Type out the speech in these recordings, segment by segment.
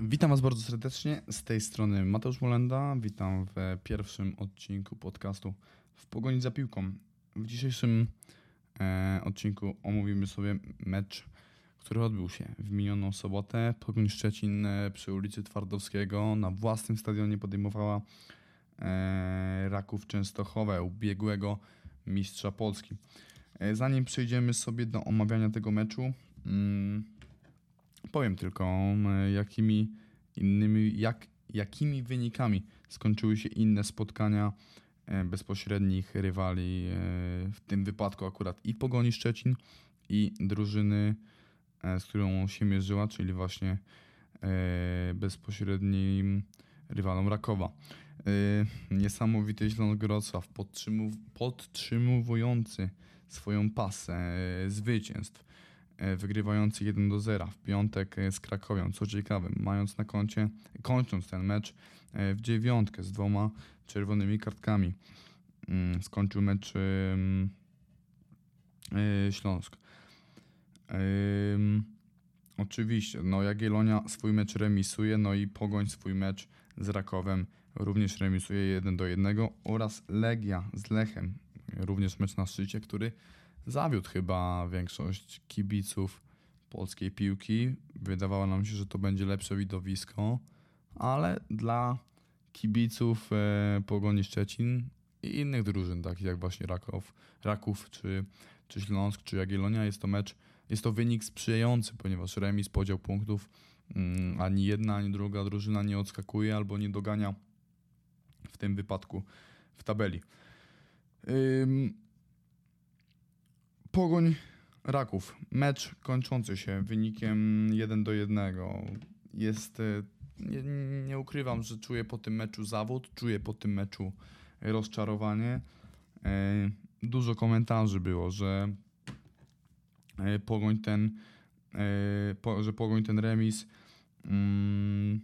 Witam Was bardzo serdecznie. Z tej strony Mateusz Molenda. Witam w pierwszym odcinku podcastu W Pogoni za Piłką. W dzisiejszym e, odcinku omówimy sobie mecz, który odbył się w minioną sobotę. Pogoń Szczecin e, przy ulicy Twardowskiego na własnym stadionie podejmowała e, Raków Częstochowe, ubiegłego mistrza Polski. E, zanim przejdziemy sobie do omawiania tego meczu, mm, powiem tylko, jakimi innymi, jak, jakimi wynikami skończyły się inne spotkania e, bezpośrednich rywali, e, w tym wypadku akurat i Pogoni Szczecin, i drużyny, e, z którą się mierzyła, czyli właśnie bezpośrednim rywalom Rakowa. Niesamowity Śląsk Wrocław, podtrzymu- podtrzymywujący swoją pasę zwycięstw, wygrywający 1 do 0 w piątek e, z Krakowią, co ciekawe, mając na koncie, kończąc ten mecz e, w dziewiątkę z dwoma czerwonymi kartkami. Mm, Skończył mecz e, Śląsk. Oczywiście, no Jagiellonia swój mecz remisuje, no i Pogoń swój mecz z Rakowem również remisuje 1 do 1 oraz Legia z Lechem, również mecz na szczycie, który zawiódł chyba większość kibiców polskiej piłki. Wydawało nam się, że to będzie lepsze widowisko, ale dla kibiców e, Pogoni Szczecin i innych drużyn, takich jak właśnie Raków, Raków czy, czy Śląsk, czy Jagiellonia, jest to mecz jest to wynik sprzyjający, ponieważ remis, podział punktów, mm, ani jedna, ani druga drużyna nie odskakuje albo nie dogania w tym wypadku w tabeli. Pogoń Raków. Mecz kończący się wynikiem 1 do 1. Jest, e, nie, nie ukrywam, że czuję po tym meczu zawód, czuję po tym meczu rozczarowanie. E, Dużo komentarzy było, że e, Pogoń ten, że Pogoń ten remis mm,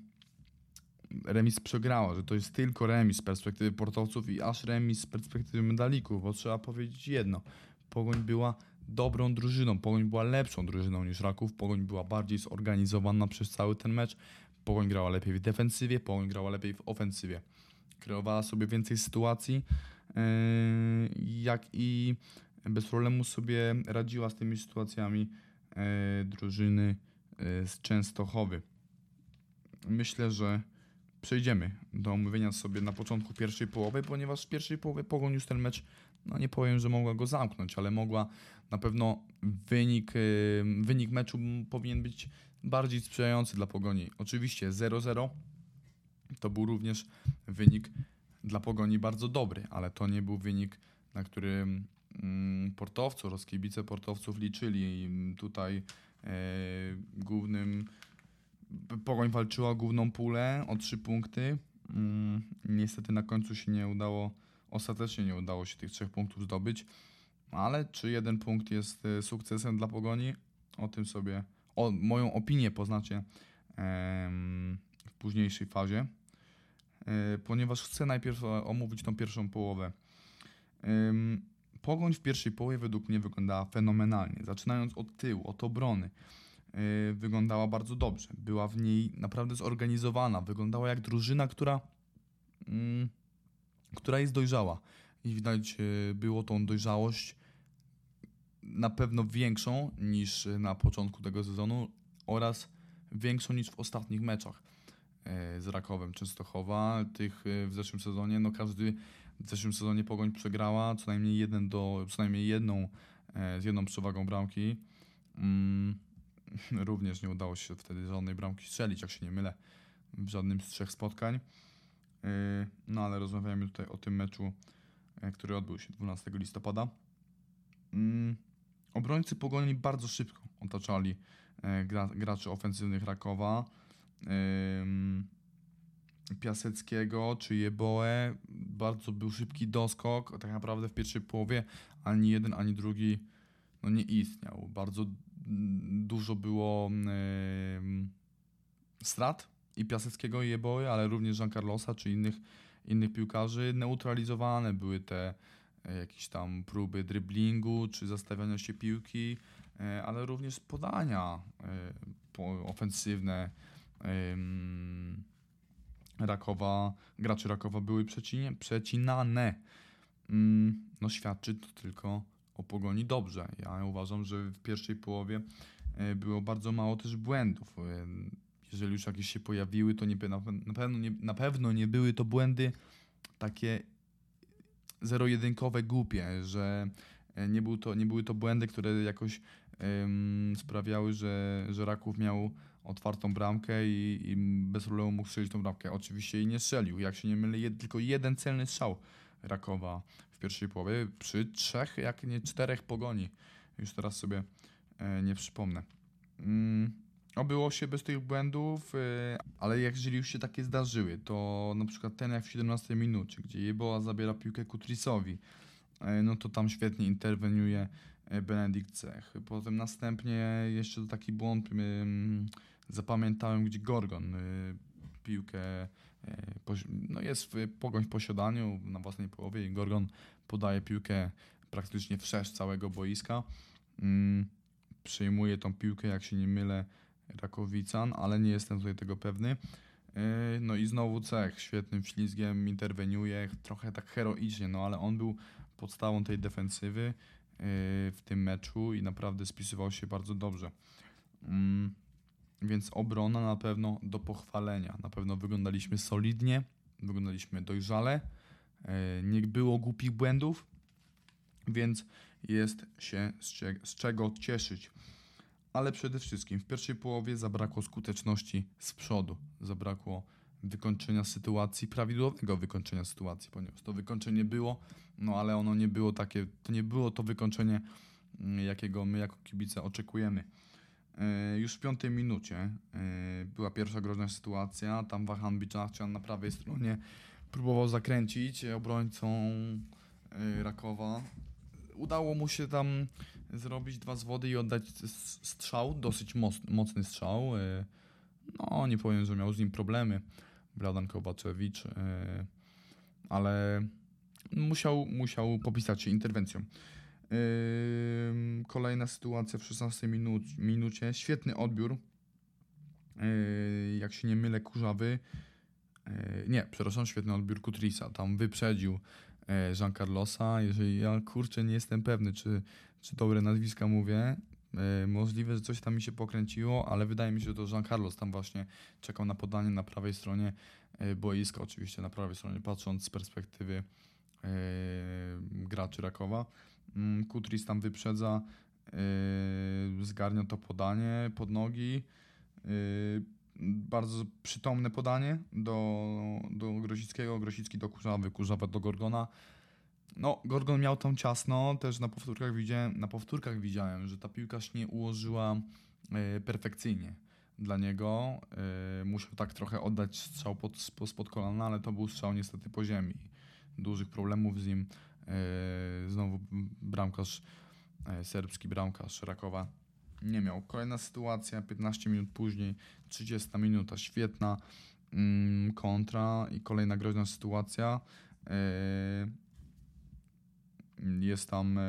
remis przegrała, że to jest tylko remis z perspektywy portowców i aż remis z perspektywy medalików, bo trzeba powiedzieć jedno. Pogoń była dobrą drużyną, Pogoń była lepszą drużyną niż Raków, Pogoń była bardziej zorganizowana przez cały ten mecz, Pogoń grała lepiej w defensywie, Pogoń grała lepiej w ofensywie. Kreowała sobie więcej sytuacji, yy, jak i bez problemu sobie radziła z tymi sytuacjami yy, drużyny yy, z Częstochowy. Myślę, że przejdziemy do omówienia sobie na początku pierwszej połowy, ponieważ w pierwszej połowie Pogoń już ten mecz, no nie powiem, że mogła go zamknąć, ale mogła na pewno wynik, yy, wynik meczu powinien być bardziej sprzyjający dla Pogoni. Oczywiście 0-0 to był również wynik dla Pogoni bardzo dobry, ale to nie był wynik, na którym mm, portowcy oraz kibice portowców liczyli. Tutaj e, głównym Pogoń walczyła główną pulę o trzy punkty. Mm, niestety na końcu się nie udało, ostatecznie nie udało się tych trzech punktów zdobyć, ale czy jeden punkt jest e, sukcesem dla Pogoni? O tym sobie, o moją opinię poznacie w późniejszej fazie, e, ponieważ chcę najpierw e, omówić tą pierwszą połowę. Pogoń w pierwszej połowie według mnie wyglądała fenomenalnie. Zaczynając od tyłu, od obrony, wyglądała bardzo dobrze. Była w niej naprawdę zorganizowana. Wyglądała jak drużyna, która, mm, która jest dojrzała. I widać yy, było tą dojrzałość na pewno większą niż na początku tego sezonu oraz większą niż w ostatnich meczach yy, z Rakowem Częstochowa. Tych w zeszłym sezonie, no każdy w zeszłym sezonie Pogoń przegrała co najmniej jeden do, co najmniej jedną e, z jedną przewagą bramki. Mm, również nie udało się wtedy żadnej bramki strzelić, jak się nie mylę, w żadnym z trzech spotkań. Yy, no ale rozmawiamy tutaj o tym meczu, e, który odbył się 12 listopada. Mm, obrońcy Pogoni bardzo szybko otaczali e, gra, graczy ofensywnych Rakowa. Piaseckiego czy Jeboe. Bardzo był szybki doskok. Tak naprawdę w pierwszej połowie ani jeden, ani drugi no nie istniał. Bardzo mm, dużo było em, strat i Piaseckiego i Jeboe, ale również Jean Carlosa czy innych, innych piłkarzy. Neutralizowane były te e, jakieś tam próby driblingu czy zastawiania się piłki, e, ale również podania e, ofensywne Rakowa, graczy Rakowa były przecinie, przecinane. Ym, no świadczy to tylko o Pogoni dobrze. Ja uważam, że w pierwszej połowie było bardzo mało też błędów. Y, Jeżeli już jakieś się pojawiły, to nie, na, pewno nie, na pewno nie były to błędy takie zero-jedynkowe, głupie, że e, nie, był to, nie były to błędy, które jakoś ym, sprawiały, że, że Raków miał otwartą bramkę i, i bez problemu mógł strzelić tą bramkę. Oczywiście jej nie strzelił. Jak się nie mylę, jed, tylko jeden celny strzał Rakowa w pierwszej połowie przy trzech, jak nie czterech pogoni. Już teraz sobie e, nie przypomnę. Mm, obyło się bez tych błędów, e, ale jak jeżeli już się takie zdarzyły, to na przykład ten jak w 17 minucie, gdzie Jeboa zabiera piłkę Kutrisowi, e, no to tam świetnie interweniuje e, Benedikt Cech. Potem następnie jeszcze taki błąd zapamiętałem, gdzie Gorgon y, piłkę, y, no jest w pogoń w posiadaniu na własnej połowie i Gorgon podaje piłkę praktycznie wszerz całego boiska. Ym, Przyjmuje tą piłkę, jak się nie mylę, Rakowican, ale nie jestem tutaj tego pewny. Yy, No i znowu Cech świetnym ślizgiem interweniuje, trochę tak heroicznie, no ale on był podstawą tej defensywy yy, w tym meczu i naprawdę spisywał się bardzo dobrze. Mm, Więc obrona na pewno do pochwalenia. Na pewno wyglądaliśmy solidnie, wyglądaliśmy dojrzale, yy, nie było głupich błędów, więc jest się z, z czego cieszyć. Ale przede wszystkim w pierwszej połowie zabrakło skuteczności z przodu. Zabrakło wykończenia sytuacji, prawidłowego wykończenia sytuacji, ponieważ to wykończenie było, no ale ono nie było takie, to nie było to wykończenie, mm, jakiego my jako kibice oczekujemy. E, Już w piątej minucie e, była pierwsza groźna sytuacja. Tam Wahan Biczachcian na prawej stronie próbował zakręcić obrońcą e, Rakowa. Udało mu się tam zrobić dwa zwody i oddać strzał, dosyć moc- mocny strzał. e, No, nie powiem, że miał z nim problemy Bladan Kowaczewicz, e, ale musiał, musiał popisać się interwencją. Ym, Kolejna sytuacja w 16 minut, minucie. Świetny odbiór. Jak się nie mylę, kurzawy. Nie, przepraszam, świetny odbiór Kutrisa. Tam wyprzedził Jean Carlosa. Jeżeli ja kurczę nie jestem pewny, czy, czy dobre nazwiska mówię. Yy, Możliwe, że coś tam mi się pokręciło, ale wydaje mi się, że to Jean Carlos tam właśnie czekał na podanie na prawej stronie yy, boiska, oczywiście na prawej stronie, patrząc z perspektywy graczy Rakowa. Mm, Kutris tam wyprzedza, zgarnia to podanie pod nogi. Bardzo przytomne podanie do, do Grosickiego, Grosicki do Kurzawy, Kurzawa do Gorgona. No, Gorgon miał tam ciasno, też na powtórkach widziałem, na powtórkach widziałem, że ta piłka się nie ułożyła yy, perfekcyjnie dla niego. Yy, musiał tak trochę oddać strzał pod, spod kolana, ale to był strzał niestety po ziemi. Dużych problemów z nim Yy, Znowu bramkarz, e, serbski bramkarz Rakowa nie miał. Kolejna sytuacja, 15 minut później, 30 minuta, świetna mm, kontra i kolejna groźna sytuacja. Yy, Jest tam e,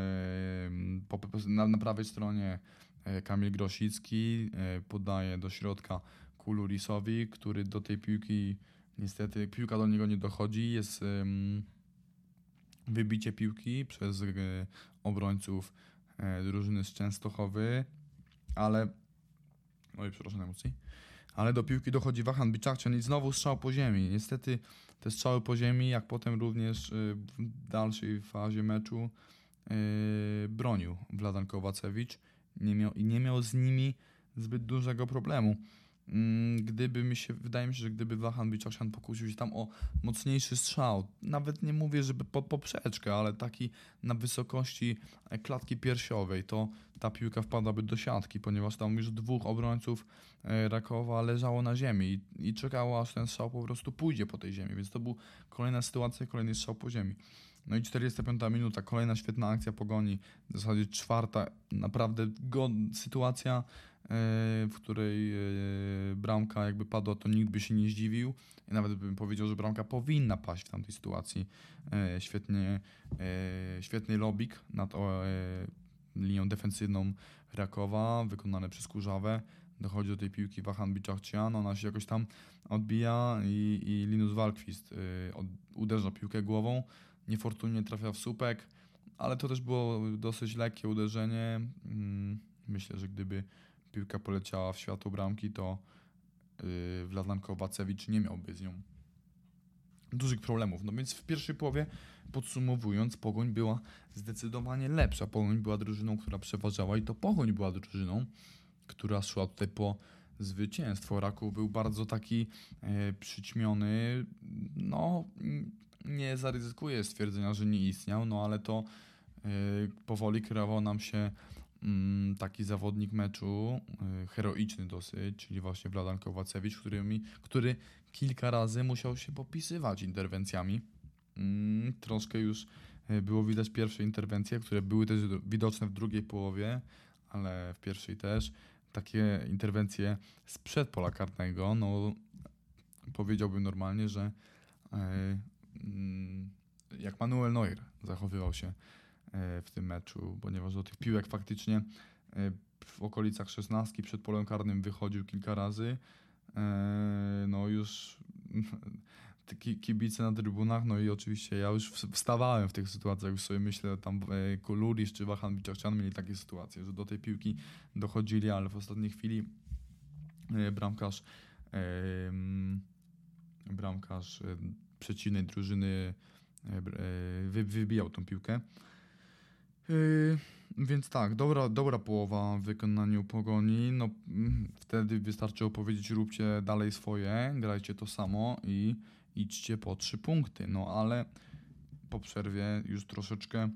na, prawej stronie e, Kamil Grosicki e, podaje do środka Kulurisowi, który do tej piłki niestety piłka do niego nie dochodzi. Jest wybicie piłki przez e, obrońców e, drużyny z Częstochowy, ale oj, przepraszam emocji, ale do piłki dochodzi Wahan Biczakcian i znowu strzał po ziemi. Niestety te strzały po ziemi, jak potem również e, w dalszej fazie meczu e, bronił Wladan Kowacewicz nie miał, i nie miał z nimi zbyt dużego problemu. Mm, Gdyby mi się, wydaje mi się, że gdyby Wahan Biczakcian pokusił się tam o mocniejszy strzał, nawet nie mówię, żeby pod poprzeczkę, ale taki na wysokości e, klatki piersiowej, to ta piłka wpadłaby do siatki, ponieważ tam już dwóch obrońców e, Rakowa leżało na ziemi i, i czekało, aż ten strzał po prostu pójdzie po tej ziemi, więc to był kolejna sytuacja, kolejny strzał po ziemi. No i 45 minuta, kolejna świetna akcja pogoni, w zasadzie czwarta, naprawdę sytuacja, w której e, bramka jakby padła, to nikt by się nie zdziwił. I nawet bym powiedział, że bramka powinna paść w tamtej sytuacji. E, świetnie, e, świetny lobik nad e, linią defensywną Rakowa, wykonany przez Kurzawę. dochodzi do tej piłki Wahan Biczachcian, ona się jakoś tam odbija i, i Linus Walkwist uderza piłkę głową, niefortunnie trafia w słupek, ale to też było dosyć lekkie uderzenie. Mm, myślę, że gdyby piłka poleciała w światło bramki, to yy, Wladan Kowacewicz nie miałby z nią dużych problemów. No więc w pierwszej połowie, podsumowując, Pogoń była zdecydowanie lepsza. Pogoń była drużyną, która przeważała i to Pogoń była drużyną, która szła tutaj po zwycięstwo. Raków był bardzo taki e, przyćmiony. No, nie zaryzykuję stwierdzenia, że nie istniał, no ale to e, powoli kreował nam się taki zawodnik meczu, e, heroiczny dosyć, czyli właśnie Wladan Kowacewicz, który, mi, który kilka razy musiał się popisywać interwencjami. Mm, troszkę już e, było widać pierwsze interwencje, które były też widoczne w drugiej połowie, ale w pierwszej też. Takie interwencje sprzed pola karnego, no powiedziałbym normalnie, że e, mm, jak Manuel Neuer zachowywał się w tym meczu, ponieważ do tych piłek faktycznie w okolicach szesnastki przed polem karnym wychodził kilka razy. No już kibice na trybunach, no i oczywiście ja już wstawałem w tych sytuacjach, już sobie myślę, tam e, Kuluris czy Wahan Biczachcian mieli takie sytuacje, że do tej piłki dochodzili, ale w ostatniej chwili e, bramkarz bramkarz e, przeciwnej drużyny wybijał tą piłkę. Więc tak, dobra, dobra połowa w wykonaniu pogoni. No, mm, wtedy wystarczy opowiedzieć, róbcie dalej swoje, grajcie to samo i idźcie po trzy punkty. No ale po przerwie już troszeczkę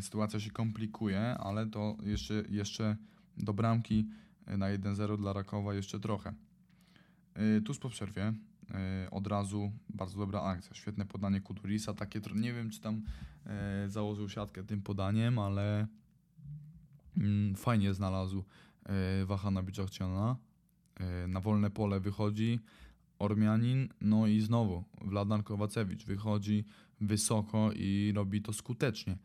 sytuacja się komplikuje, ale to jeszcze, jeszcze do bramki na 1-0 dla Rakowa jeszcze trochę. Yy, tuż po przerwie yy, od razu bardzo dobra akcja, świetne podanie Kudurisa, takie nie wiem czy tam yy, założył siatkę tym podaniem, ale mm, fajnie znalazł Wahana Biczachciana. Na wolne pole wychodzi, Ormianin, no i znowu Wladan Kowacewicz wychodzi wysoko i robi to skutecznie.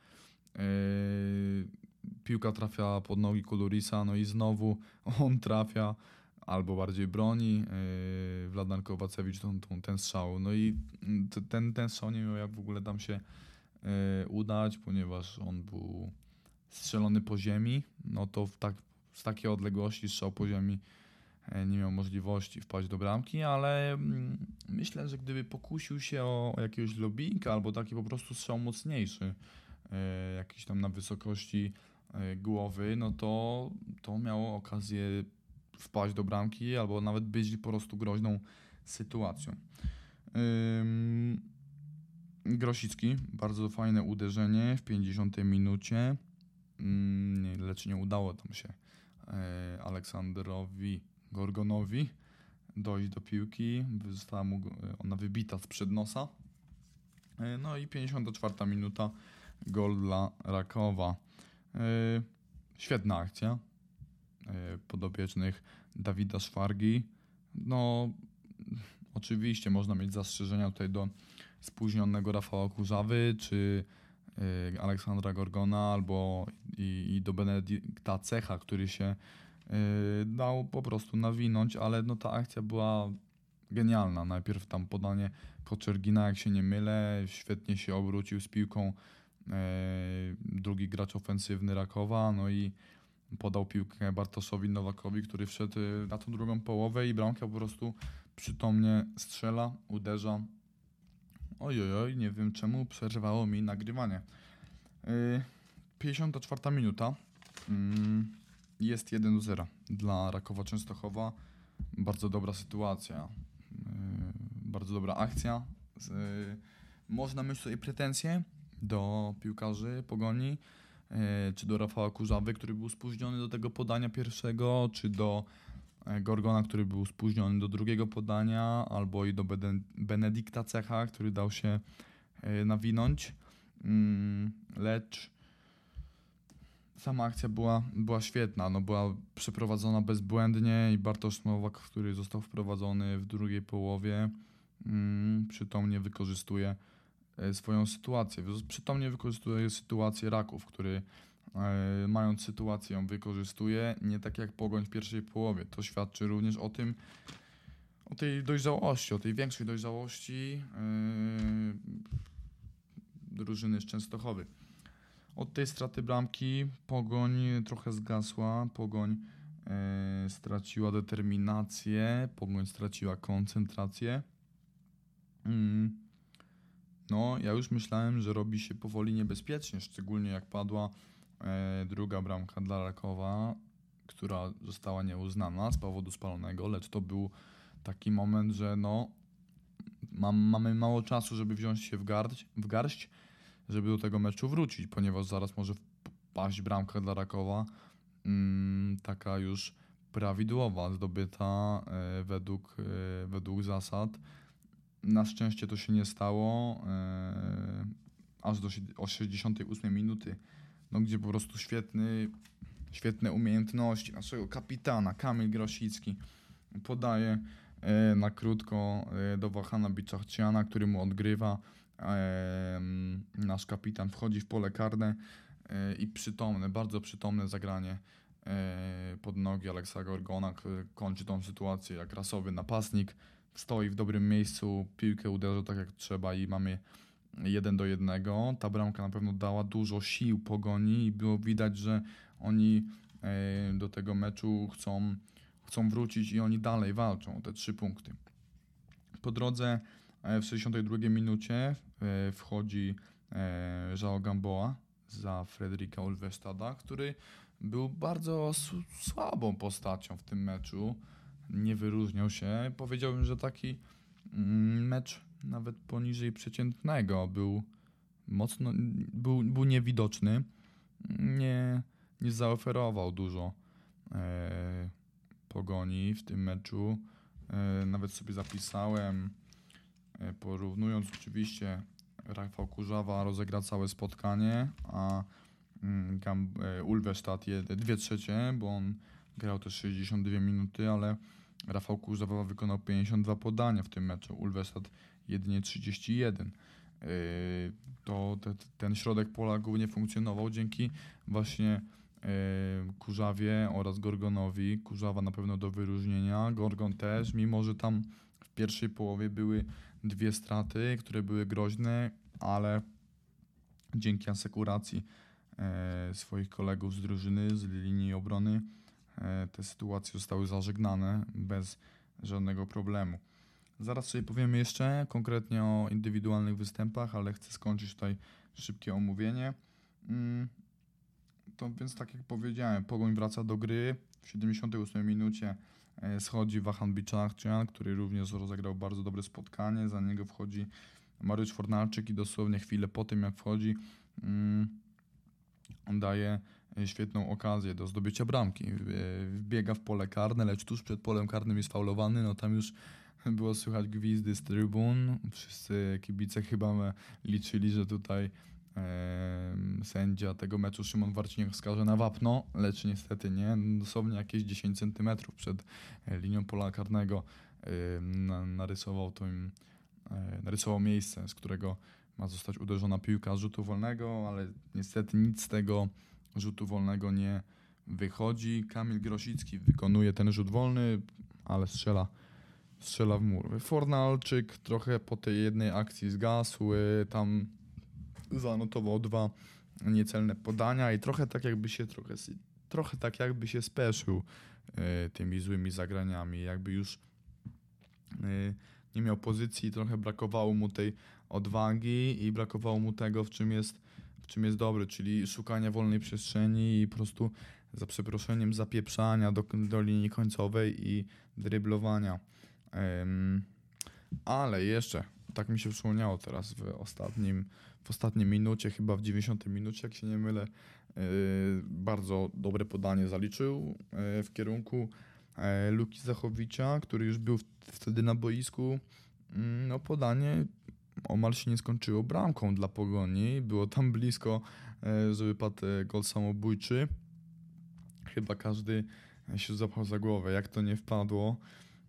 Piłka trafia pod nogi Kulurisa, no i znowu on trafia albo bardziej broni yy, Wladan Kowacewicz tą, tą, ten strzał. No i ten, ten strzał nie miał jak w ogóle tam się yy, udać, ponieważ on był strzelony po ziemi, no to w tak, z takiej odległości strzał po ziemi E, nie miał możliwości wpaść do bramki, ale mm, myślę, że gdyby pokusił się o jakiegoś lobinka albo taki po prostu strzał mocniejszy, jakiś tam na wysokości głowy, no to, to miało okazję wpaść do bramki albo nawet być po prostu groźną sytuacją. Grosicki, bardzo fajne uderzenie w 50 minucie, lecz nie udało tam się Aleksandrowi Gorgonowi dojść do piłki. Została mu ona wybita sprzed nosa. E, no i 54 minuta, gol dla Rakowa. E, świetna akcja e, podobiecznych Dawida Szwargi. No, oczywiście można mieć zastrzeżenia tutaj do spóźnionego Rafała Kurzawy, czy Aleksandra Gorgona, albo i, i do Benedykta Cecha, który się Yy, dał po prostu nawinąć, ale no ta akcja była genialna. Najpierw tam podanie Koczergina, jak się nie mylę, świetnie się obrócił z piłką drugi gracz ofensywny Rakowa, no i podał piłkę Bartoszowi Nowakowi, który wszedł yy, na tą drugą połowę i bramka po prostu przytomnie strzela, uderza. Ojojoj, nie wiem czemu przerwało mi nagrywanie. 54 minuta. Mm, jest 1 do 0 dla Rakowa Częstochowa. Bardzo dobra sytuacja, yy, bardzo dobra akcja. Można mieć tutaj pretensje do piłkarzy Pogoni, czy do Rafała Kurzawy, który był spóźniony do tego podania pierwszego, czy do Gorgona, który był spóźniony do drugiego podania, albo i do Benedykta Cecha, który dał się nawinąć. Mm, lecz sama akcja była, była świetna, no była przeprowadzona bezbłędnie i Bartosz Nowak, który został wprowadzony w drugiej połowie, mm, przytomnie wykorzystuje e, swoją sytuację. Przytomnie wykorzystuje sytuację Raków, który e, mając sytuację wykorzystuje, nie tak jak Pogoń w pierwszej połowie. To świadczy również o tym, o tej dojrzałości, o tej większej dojrzałości e, drużyny z Częstochowy. Od tej straty bramki Pogoń trochę zgasła, Pogoń e, straciła determinację, Pogoń straciła koncentrację. Mm. No, ja już myślałem, że robi się powoli niebezpiecznie, szczególnie jak padła e, druga bramka dla Rakowa, która została nieuznana z powodu spalonego, lecz to był taki moment, że no, mam, mamy mało czasu, żeby wziąć się w garść, w garść, żeby do tego meczu wrócić, ponieważ zaraz może paść bramka dla Rakowa, mm, taka już prawidłowa, zdobyta e, według, e, według zasad. Na szczęście to się nie stało, e, aż do si- o 68 minuty, no, gdzie po prostu świetny, świetne umiejętności naszego kapitana Kamil Grosicki podaje e, na krótko e, do Wahana Biczachciana, który mu odgrywa. Nasz kapitan wchodzi w pole karne i przytomne, bardzo przytomne zagranie pod nogi Aleksa Gorgona, który kończy tą sytuację jak rasowy napastnik. Stoi w dobrym miejscu, piłkę uderza tak jak trzeba i mamy jeden do jednego. Ta bramka na pewno dała dużo sił pogoni i było widać, że oni e, do tego meczu chcą, chcą wrócić i oni dalej walczą o te trzy punkty. Po drodze e, w 62 minucie e, wchodzi João Gamboa za Frederika Ulvestada, który był bardzo słabą postacią w tym meczu. Nie wyróżniał się. Powiedziałbym, że taki mm, mecz nawet poniżej przeciętnego był mocno, był, był niewidoczny. Nie, nie zaoferował dużo e, pogoni w tym meczu. E, nawet sobie zapisałem, e, porównując oczywiście Rafał Kurzawa rozegra całe spotkanie, a mm, Gam, e, Ulwestadt je dwie trzecie, bo on grał też 62 minuty, ale Rafał Kurzawa wykonał 52 podania w tym meczu, Ulwestadt jedynie 31. Yy, To te, ten środek pola głównie funkcjonował dzięki właśnie yy, Kurzawie oraz Gorgonowi. Kurzawa na pewno do wyróżnienia, Gorgon też, mimo że tam w pierwszej połowie były dwie straty, które były groźne, ale dzięki asekuracji e, swoich kolegów z drużyny, z linii obrony, te sytuacje zostały zażegnane bez żadnego problemu. Zaraz sobie powiemy jeszcze konkretnie o indywidualnych występach, ale chcę skończyć tutaj szybkie omówienie. Mm, To więc tak jak powiedziałem, Pogoń wraca do gry. W 78 minucie e, schodzi Wahan Biczachcian, który również rozegrał bardzo dobre spotkanie. Za niego wchodzi Mariusz Fornalczyk i dosłownie chwilę po tym jak wchodzi mm, on daje e, świetną okazję do zdobycia bramki. E, Wbiega w pole karne, lecz tuż przed polem karnym jest faulowany. No tam już było słychać gwizdy z trybun. Wszyscy kibice chyba me- liczyli, że tutaj sędzia tego meczu Szymon Warciniak wskaże na wapno, lecz niestety nie. Dosłownie jakieś 10 cm przed e, linią pola karnego narysował to im, e, narysował miejsce, z którego ma zostać uderzona piłka z rzutu wolnego, ale niestety nic z tego rzutu wolnego nie wychodzi. Kamil Grosicki wykonuje ten rzut wolny, ale strzela, strzela w mur. Fornalczyk trochę po tej jednej akcji zgasł, y, tam zanotował dwa niecelne podania i trochę tak jakby się trochę, trochę tak jakby się speszył y, tymi złymi zagraniami, jakby już y, nie miał pozycji, trochę brakowało mu tej odwagi i brakowało mu tego, w czym jest, czym jest dobry, czyli szukania wolnej przestrzeni i po prostu za przeproszeniem zapieprzania do, do linii końcowej i dryblowania. Em, ale jeszcze, tak mi się przypomniało teraz w ostatnim, w ostatniej minucie, chyba w 90 minucie, jak się nie mylę, yy, bardzo dobre podanie zaliczył yy, w kierunku e, Luki Zachowicza, który już był wtedy na boisku. Mm, No podanie omal się nie skończyło bramką dla Pogoni. Było tam blisko, e, żeby padł e, gol samobójczy. Chyba każdy się zapał za głowę, jak to nie wpadło.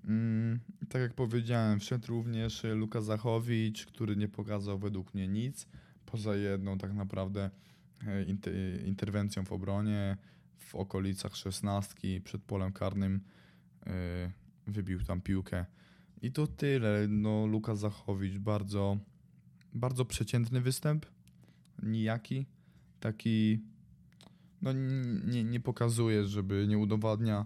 Mm, tak jak powiedziałem, wszedł również e, Luka Zachowicz, który nie pokazał według mnie nic, poza jedną tak naprawdę e, inter- interwencją w obronie w okolicach szesnastki przed polem karnym e, wybił tam piłkę. I to tyle. No, Lukas Zachowicz bardzo, bardzo przeciętny występ. Nijaki. Taki no, nie, nie pokazuje, żeby nie udowadnia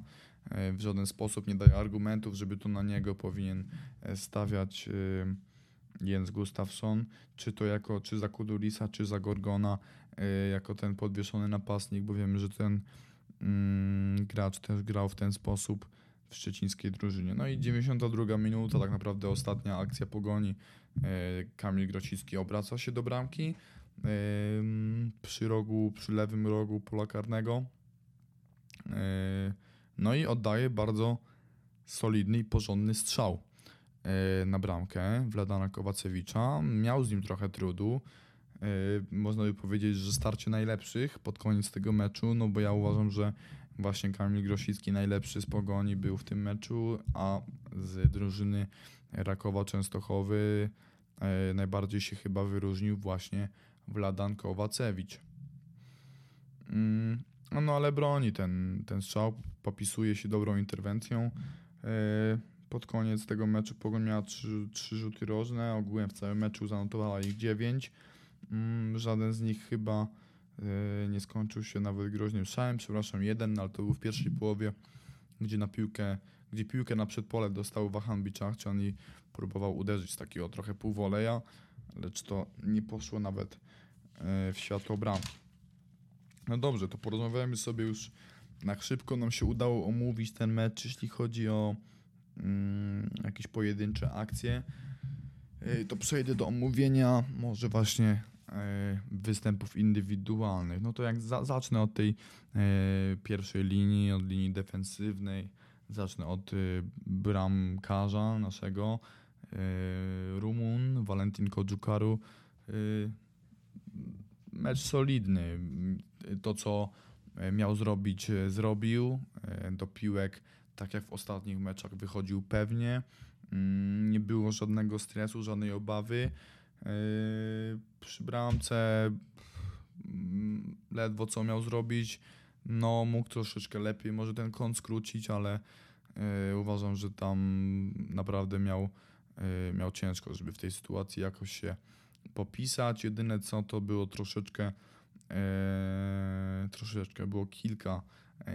e, w żaden sposób, nie daje argumentów, żeby to na niego powinien e, stawiać e, Jens Gustafsson, czy to jako, czy za Kudulisa, czy za Gorgona, jako ten podwieszony napastnik, bo wiemy, że ten mm, gracz też grał w ten sposób szczecińskiej drużynie. No i 92 minuta, tak naprawdę ostatnia akcja pogoni. Kamil Grocicki obraca się do bramki przy rogu, przy lewym rogu pola karnego. No i oddaje bardzo solidny i porządny strzał na bramkę Wladana Kowacewicza. Miał z nim trochę trudu. Można by powiedzieć, że starcie najlepszych pod koniec tego meczu, no bo ja uważam, że właśnie Kamil Grosicki najlepszy z Pogoni był w tym meczu, a z drużyny Rakowa Częstochowy najbardziej się chyba wyróżnił właśnie Wladan Kowacewicz. Mm, no ale broni ten, ten strzał, popisuje się dobrą interwencją. E, pod koniec tego meczu Pogoń miała trzy, trzy rzuty rożne, ogółem w całym meczu zanotowała ich dziewięć. Mm, żaden z nich chyba e, nie skończył się nawet groźnym strzałem, przepraszam, jeden, ale to był w pierwszej połowie, gdzie na piłkę, gdzie piłkę na przedpole dostał Wahan Biczach, czy on jej próbował uderzyć z takiego trochę półwoleja, lecz to nie poszło nawet E, w światło bramki. No dobrze, to porozmawiamy sobie już na szybko. Nam się udało omówić ten mecz, jeśli chodzi o mm, jakieś pojedyncze akcje. E, to przejdę do omówienia może właśnie e, występów indywidualnych. No to jak za, zacznę od tej pierwszej linii, od linii defensywnej. Zacznę od bramkarza naszego, Rumun, Valentin Kodżukaru mecz solidny. To, co miał zrobić, zrobił. Do piłek, tak jak w ostatnich meczach, wychodził pewnie. Mm, nie było żadnego stresu, żadnej obawy. Przy bramce mm, ledwo co miał zrobić. No, mógł troszeczkę lepiej może ten kąt skrócić, ale uważam, że tam naprawdę miał, miał ciężko, żeby w tej sytuacji jakoś się popisać. Jedyne co to było troszeczkę, troszeczkę było kilka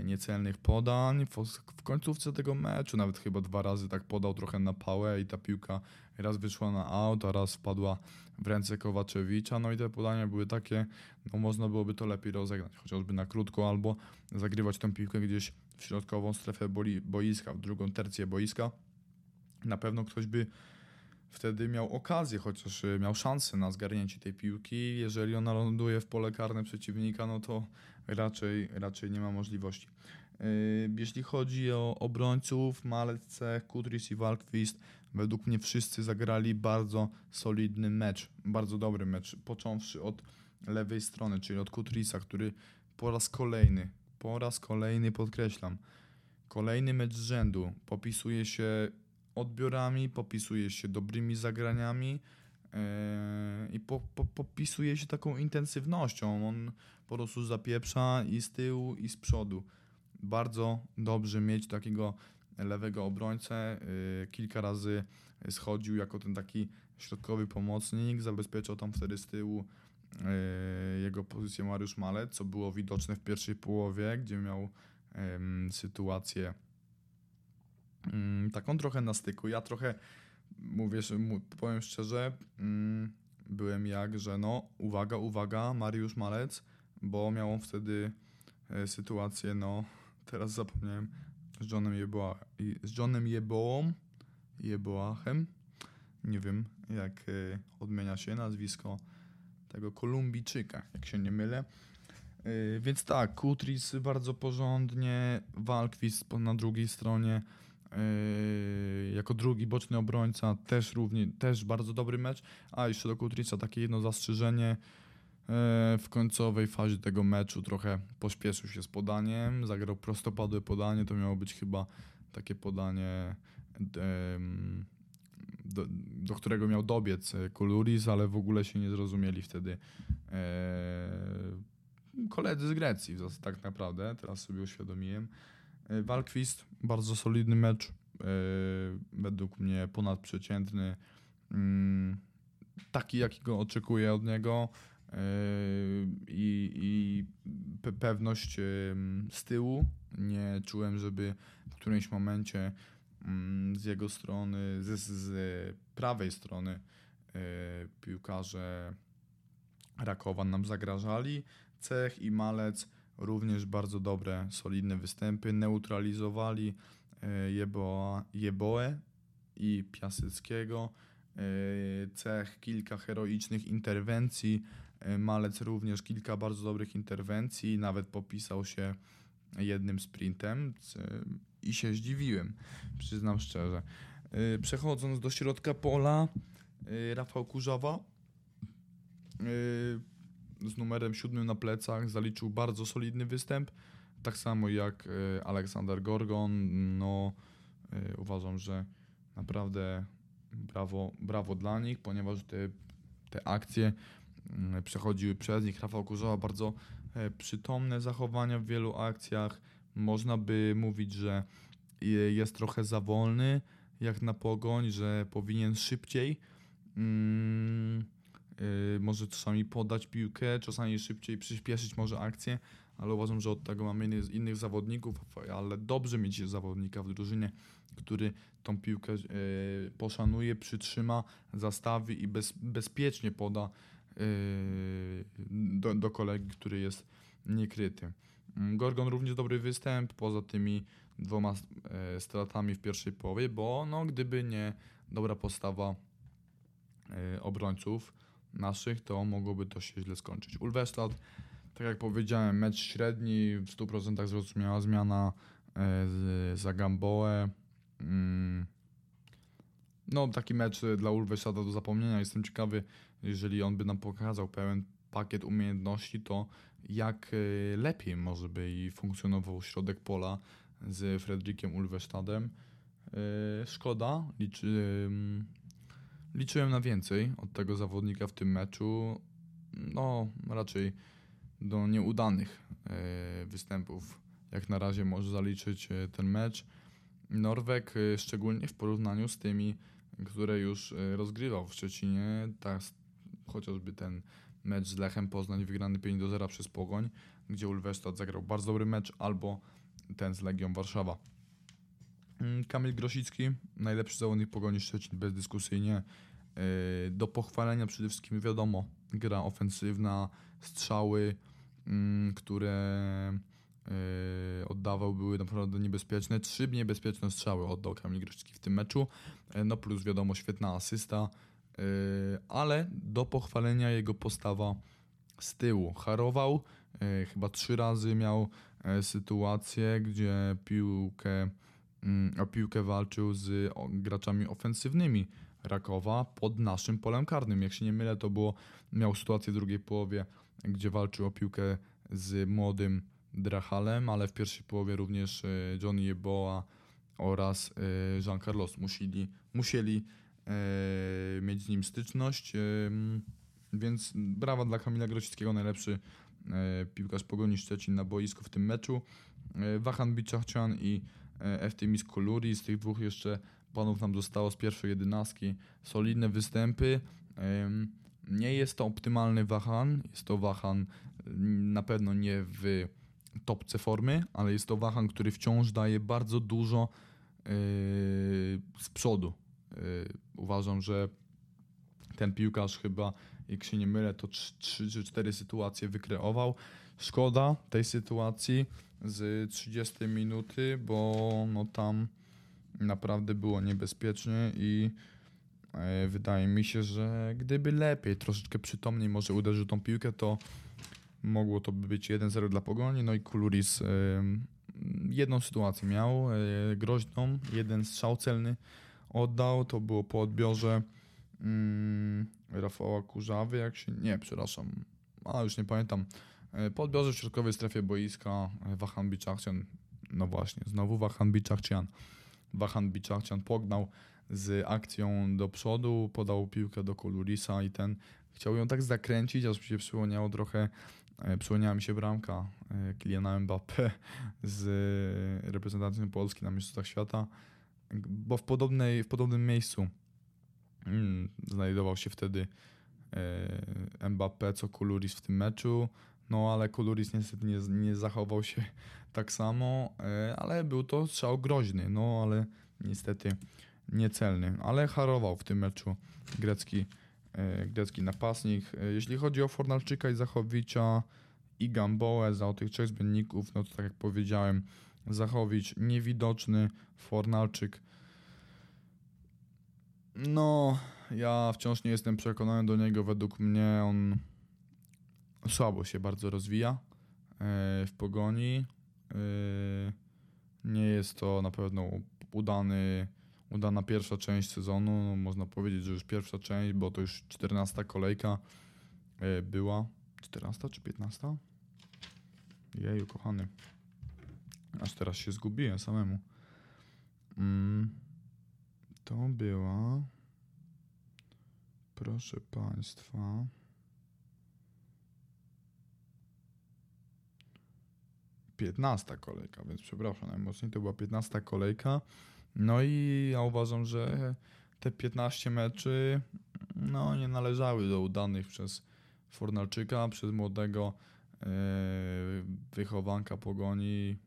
niecelnych podań. W, końcówce tego meczu nawet chyba dwa razy tak podał trochę na pałę i ta piłka raz wyszła na aut, a raz wpadła w ręce Kowaczewicza. No i te podania były takie, no można byłoby to lepiej rozegrać, chociażby na krótko albo zagrywać tę piłkę gdzieś w środkową strefę boiska, w drugą tercję boiska. Na pewno ktoś by wtedy miał okazję, chociaż y, miał szansę na zgarnięcie tej piłki. Jeżeli ona ląduje w pole karne przeciwnika, no to raczej, raczej nie ma możliwości. Y, jeśli chodzi o obrońców, Malece, Kudris i Walkwist, według mnie wszyscy zagrali bardzo solidny mecz, bardzo dobry mecz, począwszy od lewej strony, czyli od Kutrisa, który po raz kolejny, po raz kolejny podkreślam, kolejny mecz z rzędu popisuje się odbiorami, popisuje się dobrymi zagraniami yy, i po, po, popisuje się taką intensywnością. On po prostu zapieprza i z tyłu, i z przodu. Bardzo dobrze mieć takiego lewego obrońcę. Yy, kilka razy schodził jako ten taki środkowy pomocnik, zabezpieczał tam wtedy z tyłu yy, jego pozycję Mariusz Malec, co było widoczne w pierwszej połowie, gdzie miał sytuację Mm, taką trochę na styku. Ja trochę, mówię, powiem szczerze, mm, byłem jak, że no, uwaga, uwaga, Mariusz Malec, bo miał wtedy e, sytuację, no, teraz zapomniałem, z Johnem, Jeboa, z Johnem Jeboą, Jeboachem, nie wiem jak e, odmienia się nazwisko tego Kolumbijczyka, jak się nie mylę. E, więc tak, Kutris bardzo porządnie, Walkwist na drugiej stronie, jako drugi boczny obrońca też równie, też bardzo dobry mecz, a jeszcze do Kutrica takie jedno zastrzeżenie w końcowej fazie tego meczu trochę pośpieszył się z podaniem, zagrał prostopadłe podanie, to miało być chyba takie podanie do, do którego miał dobiec Kuluris, ale w ogóle się nie zrozumieli wtedy yy, koledzy z Grecji, tak naprawdę, teraz sobie uświadomiłem. E, Walkwist, bardzo solidny mecz, e, według mnie ponadprzeciętny, mm, taki jakiego oczekuję od niego e, i, i pe- pewność z tyłu. Nie czułem, żeby w którymś momencie mm, z jego strony, z, z prawej strony e, piłkarze Rakowa nam zagrażali. Cech i Malec również bardzo dobre, solidne występy. Neutralizowali e, Jeboa, Jeboę i Piaseckiego. E, Cech kilka heroicznych interwencji. E, Malec również kilka bardzo dobrych interwencji. Nawet popisał się jednym sprintem i się zdziwiłem, przyznam szczerze. E, Przechodząc do środka pola, e, Rafał Kurzawa z numerem siódmym na plecach zaliczył bardzo solidny występ. Tak samo jak Aleksander Gorgon. No, uważam, że naprawdę brawo, brawo dla nich, ponieważ te, te akcje przechodziły przez nich. Rafał Kurzawa bardzo e, przytomne zachowania w wielu akcjach. Można by mówić, że je- jest trochę za wolny, jak na pogoń, że powinien szybciej. Mm, y, może czasami podać piłkę, czasami szybciej przyspieszyć może akcję, ale uważam, że od tego mamy innych, zawodników, ale dobrze mieć zawodnika w drużynie, który tą piłkę y, poszanuje, przytrzyma, zastawi i bez, bezpiecznie poda do, do kolegi, który jest niekryty. Mm, Gorgon również dobry występ, poza tymi dwoma e, stratami w pierwszej połowie, bo no, gdyby nie dobra postawa e, obrońców naszych, to mogłoby to się źle skończyć. Ulwestad, tak jak powiedziałem, mecz średni, w 100% zrozumiała zmiana e, za Gamboę. Mm. No, taki mecz dla Ulwestada do zapomnienia. Jestem ciekawy, jeżeli on by nam pokazał pełen pakiet umiejętności, to jak e, lepiej może by i funkcjonował środek pola z Fredrikiem Ulwestadem. E, Szkoda, liczy, liczyłem na więcej od tego zawodnika w tym meczu. No, raczej do nieudanych e, występów, jak na razie może zaliczyć ten mecz. Norweg, e, szczególnie w porównaniu z tymi, które już rozgrywał w Szczecinie, tak, chociażby ten mecz z Lechem Poznań wygrany 5 do 0 przez Pogoń, gdzie Ulwestad zagrał bardzo dobry mecz, albo ten z Legią Warszawa. Mm, Kamil Grosicki, najlepszy zawodnik Pogoni Szczecin, bezdyskusyjnie. Yy, Do pochwalenia przede wszystkim wiadomo, gra ofensywna, strzały, mm, które yy, oddawał były naprawdę niebezpieczne. Trzy niebezpieczne strzały oddał Kamil Grosicki w tym meczu, Yy, no plus wiadomo świetna asysta, ale do pochwalenia jego postawa z tyłu. Harował, yy, chyba trzy razy miał e, sytuację, gdzie piłkę, mm, o piłkę walczył z graczami ofensywnymi Rakowa pod naszym polem karnym. Jak się nie mylę, to było, miał sytuację w drugiej połowie, gdzie walczył o piłkę z młodym Drachalem, ale w pierwszej połowie również e, Johnny Jeboa oraz Jean Carlos musieli, musieli mieć z nim styczność, em, więc brawa dla Kamila Grosickiego, najlepszy e, piłkarz Pogoni Szczecin na boisku w tym meczu. E, Wahan Biczachcian i e, Eftimis Koluri, z tych dwóch jeszcze panów nam zostało z pierwszej jedenastki. Solidne występy. Nie jest to optymalny Wahan, jest to Wahan mm, na pewno nie w topce formy, ale jest to Wahan, który wciąż daje bardzo dużo e, z przodu. E, Uważam, że ten piłkarz chyba, jak się nie mylę, to 3 czy 4 sytuacje wykreował. Szkoda tej sytuacji z 30 minuty, bo no tam naprawdę było niebezpiecznie i e, wydaje mi się, że gdyby lepiej, troszeczkę przytomniej może uderzył tą piłkę, to mogło to by być 1-0 dla Pogoni. No i Kuluris jedną sytuację miał, e, groźną, jeden strzał celny oddał, to było po odbiorze mm, Rafała Kurzawy, jak się, nie, przepraszam, a już nie pamiętam, E, po odbiorze w środkowej strefie boiska e, Wahan Biczachcian, no właśnie, znowu Wahan Biczachcian, Wahan Biczachcian pognał z akcją do przodu, podał piłkę do Kolurisa i ten chciał ją tak zakręcić, aż mi się przypomniało trochę e, przypomniała mi się bramka Kyliana Mbappé z reprezentacją Polski na Mistrzostwach Świata, bo w, podobnej, w podobnym miejscu mm, znajdował się wtedy e, Mbappé co Kuluris w tym meczu, no ale Kuluris niestety nie, nie zachował się tak samo, e, ale był to strzał groźny, no ale niestety niecelny, ale harował w tym meczu grecki, e, grecki napastnik. E, Jeśli chodzi o Fornalczyka i Zachowicza i Gamboę za tych trzech zbędników, no to tak jak powiedziałem, Zachowicz niewidoczny, Fornalczyk no, ja wciąż nie jestem przekonany do niego. Według mnie on słabo się bardzo rozwija e, w pogoni. E, Nie jest to na pewno udany, udana pierwsza część sezonu. No, można powiedzieć, że już pierwsza część, bo to już 14 kolejka e, była. 14 czy 15? Jeju, kochany. Aż teraz się zgubiłem samemu. Mm. To była. Proszę Państwa. Piętnasta kolejka, więc przepraszam najmocniej, to była piętnasta kolejka. No i ja uważam, że te 15 meczy no, nie należały do udanych przez Fornalczyka, przez młodego e, wychowanka pogoni.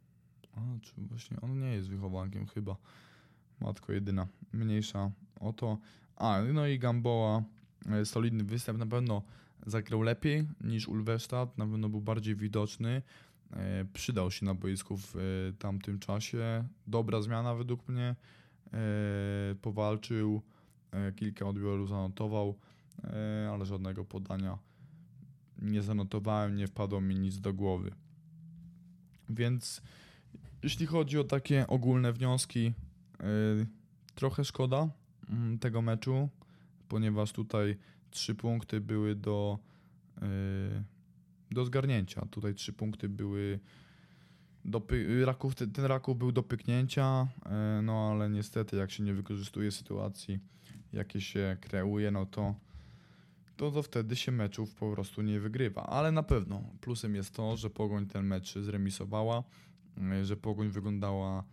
A, czy właśnie on nie jest wychowankiem chyba. Matko jedyna, mniejsza o to. A, no i Gamboa, e, solidny występ, na pewno zagrał lepiej niż Ulwestad, na pewno był bardziej widoczny. E, Przydał się na boisku w e, tamtym czasie. Dobra zmiana według mnie. E, Powalczył, e, kilka odbiorów zanotował, e, ale żadnego podania nie zanotowałem, nie wpadło mi nic do głowy. Więc jeśli chodzi o takie ogólne wnioski, Yy, Trochę szkoda mm, tego meczu, ponieważ tutaj trzy punkty były do, yy, do zgarnięcia. Tutaj trzy punkty były do Raków, ten, Raków był do pyknięcia, yy, no ale niestety jak się nie wykorzystuje sytuacji, jakie się kreuje, no to, to, to wtedy się meczów po prostu nie wygrywa. Ale na pewno plusem jest to, że Pogoń ten mecz zremisowała, że Pogoń wyglądała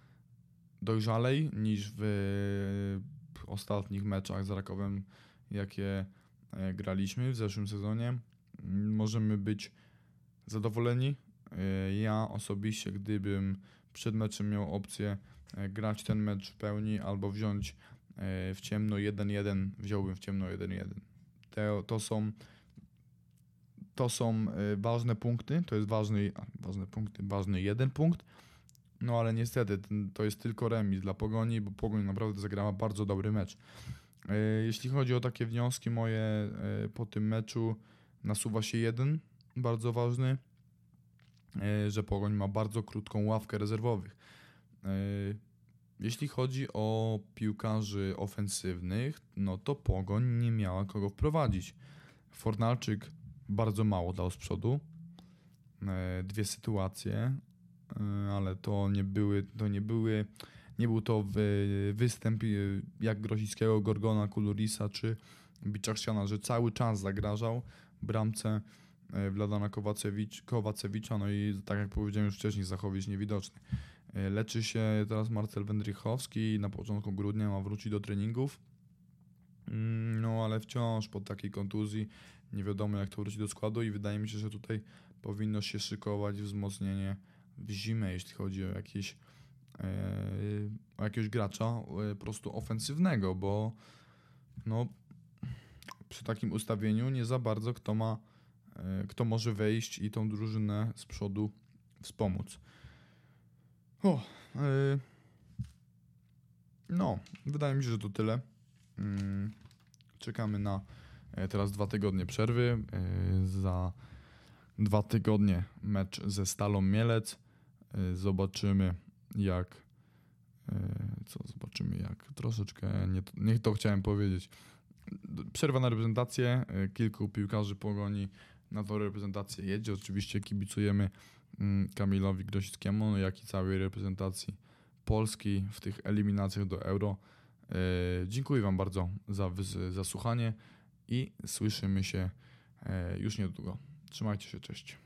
dojrzalej niż w ostatnich meczach z Rakowem, jakie e, graliśmy w zeszłym sezonie. Mm, Możemy być zadowoleni. E, Ja osobiście, gdybym przed meczem miał opcję e, grać ten mecz w pełni albo wziąć e, w ciemno 1-1, wziąłbym w ciemno 1-1. Te, to są to są e, ważne punkty, to jest ważny, ważne punkty, ważny jeden punkt, no ale niestety to jest tylko remis dla Pogoni, bo Pogoń naprawdę zagrała bardzo dobry mecz. E, Jeśli chodzi o takie wnioski moje e, po tym meczu, nasuwa się jeden bardzo ważny, że Pogoń ma bardzo krótką ławkę rezerwowych. Jeśli chodzi o piłkarzy ofensywnych, no to Pogoń nie miała kogo wprowadzić. Fornalczyk bardzo mało dał z przodu. E, Dwie sytuacje, e, ale to nie były, to nie były, nie był to wy, występ e, jak Grosickiego, Gorgona, Kulurisa czy Biczaksiana, że cały czas zagrażał bramce Wladana Kowacewicz, Kowacewicza, no i tak jak powiedziałem już wcześniej, Zachowicz niewidoczny. Leczy się teraz Marcel Wędrychowski na początku grudnia ma wrócić do treningów. Mm, wciąż po takiej kontuzji nie wiadomo jak to wróci do składu i wydaje mi się, że tutaj powinno się szykować wzmocnienie w zimę, jeśli chodzi o jakieś e, jakiegoś gracza e, po prostu ofensywnego, bo no przy takim ustawieniu nie za bardzo kto ma e, kto może wejść i tą drużynę z przodu wspomóc. O, no, wydaje mi się, że to tyle. Czekamy na e, teraz dwa tygodnie przerwy. E, Za dwa tygodnie mecz ze Stalą Mielec. E, Zobaczymy jak co zobaczymy jak troszeczkę nie, to- nie to chciałem powiedzieć. Przerwa na reprezentację. Kilku piłkarzy pogoni na tą reprezentację jedzie. Oczywiście kibicujemy mm, Kamilowi Grosickiemu, jak i całej reprezentacji Polski w tych eliminacjach do Euro. E, Dziękuję Wam bardzo za za słuchanie i słyszymy się e, już niedługo. Trzymajcie się, cześć.